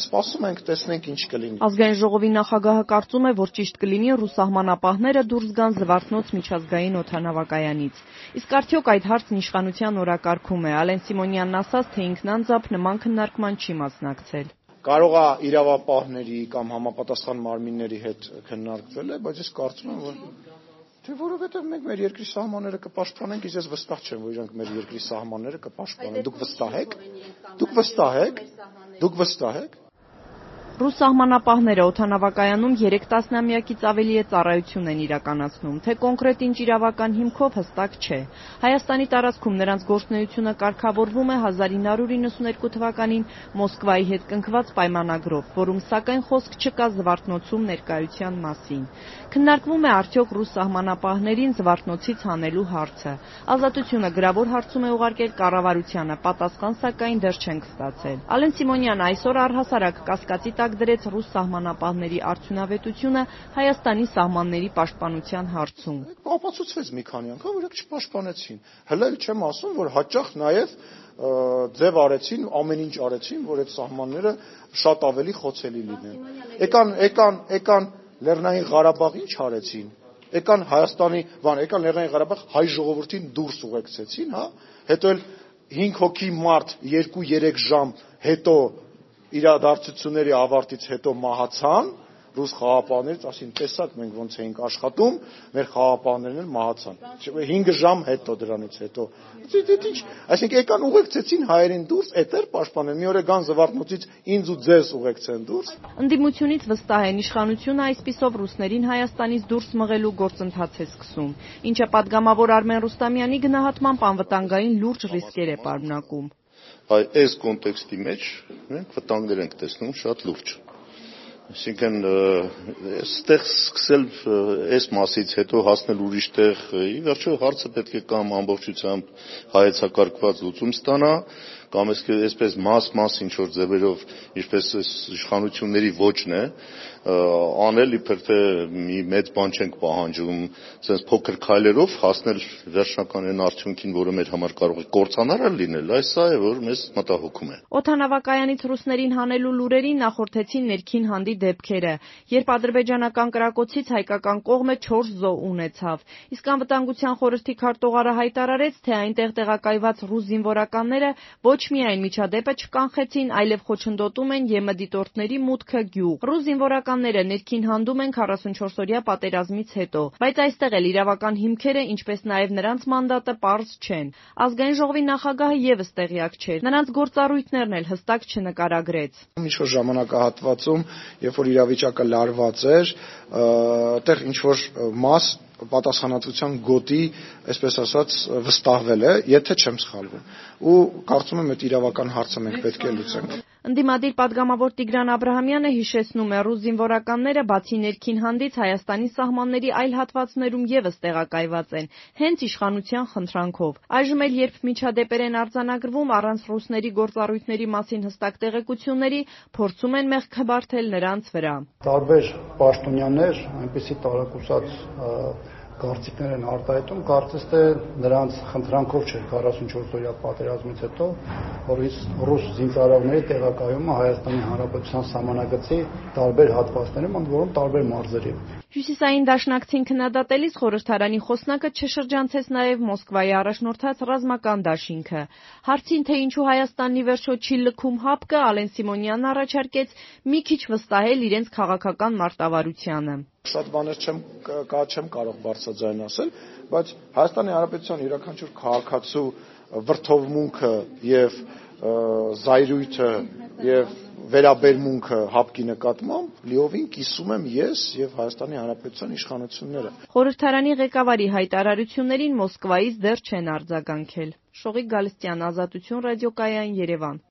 սպասում ենք, տեսնենք ինչ կլինի։ Ազգային ժողովի նախագահը կարծում է, որ ճիշտ կլինի ռուս սահմանապահները դուրս գան Զվարթնոց միջազգային օդանավակայանից։ Իսկ արդյոք այդ հարցն իշխանության օրակարգում է։ Ալեն Սիմոնյանն ասաց, թե ինքն անձամբ նման քննարկման չի մասնակցել։ Կարող է իրավապահների կամ համապատասխան մարմինների հետ քննարկվել է, բայց ես կարծում եմ, որ Թե որովհետև մենք մեր երկրի սահմանները կպաշտպանենք, իսկ ես վստահ չեմ, որ իրանք մեր երկրի սահմանները կպաշտպանեն։ Դուք վստահ եք։ Դուք վստահ եք։ Դուք վստահ եք։ Ռուս սահմանապահները օդանավակայանում 3 տասնամյակից ավելի է ծառայություն են իրականացնում, թե կոնկրետ ինչ իրավական հիմքով հստակ չէ։ Հայաստանի տարածքում նրանց գործունեությունը կարգավորվում է 1992 թվականին Մոսկվայի հետ կնքված պայմանագրով, որում սակայն խոսք չկա Զվարթնոցում ներկայության մասին։ Քննարկվում է արդյոք ռուս սահմանապահներին Զվարթնոցից հանելու հարցը։ Ազատությունը գրավոր հարցում է ուղարկել կառավարությանը, պատասխան սակայն դեռ չենք ստացել։ Ալեն Սիմոնյանը այսօր առհասարակ կասկածի տակ դրեց ռուս սահմանապահների արդյունավետությունը Հայաստանի սահմանների պաշտպանության հարցում։ Ապացուցվեց մի քանի անգամ, որ չպաշտպանեցին։ Հələ էլ չեմ ասում, որ հաճախ նաև ձև արեցին, ամեն ինչ արեցին, որ այդ սահմանները շատ ավելի խոցելի լինեն։ Եկան, եկան, եկան Լեռնային Ղարաբաղ ինչ արեցին։ Եկան Հայաստանի, բան, եկան Լեռնային Ղարաբաղ հայ ժողովրդին դուրս ուղեկցեցին, հա։ Հետո էլ 5 հոգի մարդ 2-3 ժամ հետո իրադարձությունների ավարտից հետո մահացան ռուս խաղապաններից, ասին տեսակ մենք ոնց էինք աշխատում, մեր խաղապաններն էլ մահացան։ 5 ժամ հետո դրանից հետո։ Դե ի՞նչ, այսինքն եկան ուղեկցեցին հայերին դուրս, էտեր պաշտպանել։ Մի օր է գան զվարթնոցից ինձ ու ձեզ ուղեկցեն դուրս։ Ընդդիմությունից վստահ են իշխանությունը այսписով ռուսներին Հայաստանից դուրս մղելու գործընթաց է սկսում, ինչը падգամավոր Արմեն Ռուստամյանի գնահատմամբ անվտանգային լուրջ ռիսկեր է պարունակում այս կոնտեքստի մեջ մենք վտանգներ ենք տեսնում շատ լուրջ։ Այսինքն այստեղ սկսել այս մասից հետո հասնել ուրիշ տեղ, ի վերջո հարցը պետք է կամ ամբողջությամբ հայեցակարգված լուծում ստանա, կամ այսպես մաս-մաս ինչ որ ձևերով, ինչպես իշխանությունների ոճն է, անել իբր թե մի մեծ բան չենք պահանջում, sense փոքր քայլերով հասնել վերջնական այն արդյունքին, որը մեր համար կարող է կործանարը լինել, այս սա է, որ մեզ մտահոգում է։ Օթանավակայանից ռուսներին հանելու լուրերին նախորդեցին ներքին հանդի դեպքերը, երբ ադրբեջանական կրակոցից հայկական կողմը 4 զոհ ունեցավ։ Իսկ անվտանգության խորհրդի քարտուղարը հայտարարեց, թե այնտեղ տեղակայված ռուս զինվորականները ոչ միայն միջադեպը չկանխեցին, այլև խոչընդոտում են ԵՄ դիտորդների մուտքը գյուղ։ Ռուս զինվորականները ներքին հանդում են 44-օրյա պատերազմից հետո, բայց այստեղ էլ իրավական հիմքերը, ինչպես նաև նրանց մանդատը պարզ չեն։ Ազգային ժողովի նախագահը եւս տեղյակ չէր։ Նրանց գործառույթներն էլ հստակ չնկարագրեց։ Ինչ որ ժամանակահատվածում, երբ որ իրավիճակը լարված էր, այդտեղ ինչ որ մաս պատասխանատվության գոտի, այսպես ասած, վստահվել է, եթե չեմ սխալվում։ Ու կարծում եմ, այդ իրավական հարցը մենք պետք է լուծենք։ Ընդդիմադիր падգամավոր Տիգրան Աբ รา համյանը հիշեցնում է՝ ռուս զինվորականները բացի ներքին հանդից Հայաստանի սահմանների այլ հատվածներում ևս տեղակայված են՝ հենց իշխանության խնդրանքով։ Այժմ էլ, երբ միջադեպեր են արձանագրվում, առանց ռուսների գործառույթների մասին հստակ տեղեկությունների, փորձում են մեղքը բարթել նրանց վրա։ Տարբեր պաշտոնյաներ այնպիսի տարակուսած կարծիքներ են արտահայտում, կարծես թե նրանց խնդրանքով չէր 44-օրյա պատերազմից հետո, որ ռուս զինծառայողների տեղակայումը Հայաստանի Հանրապետության սահմանագծի տարբեր հատվածներում, ընդ որում տարբեր մարզերի։ Հյուսիսային դաշնակցին քննադատելիս խորհրդարանի խոսնակը չշրջանցեց նաև Մոսկվայի առաջնորդած ռազմական դաշինքը։ Հարցին, թե ինչու Հայաստանն ի վերջո չի լքում հապկը, Ալեն Սիմոնյանն առաջարկեց մի քիչ վստահել իրենց քաղաքական մարտավարությանը շատ բաներ չեմ կա չեմ կարող բարձրաձայն ասել, բայց Հայաստանի Հանրապետության յուրաքանչյուր քաղաքացու վրթովմունքը եւ զայրույթը եւ վերաբերմունքը հապկի նկատմամբ լիովին կիսում եմ ես եւ Հայաստանի Հանրապետության իշխանությունները։ Խորհրդարանի ղեկավարի հայտարարություններին Մոսկվայից դեռ չեն արձագանքել։ Շողիկ Գալստյան, Ազատություն ռադիոկայան, Երևան։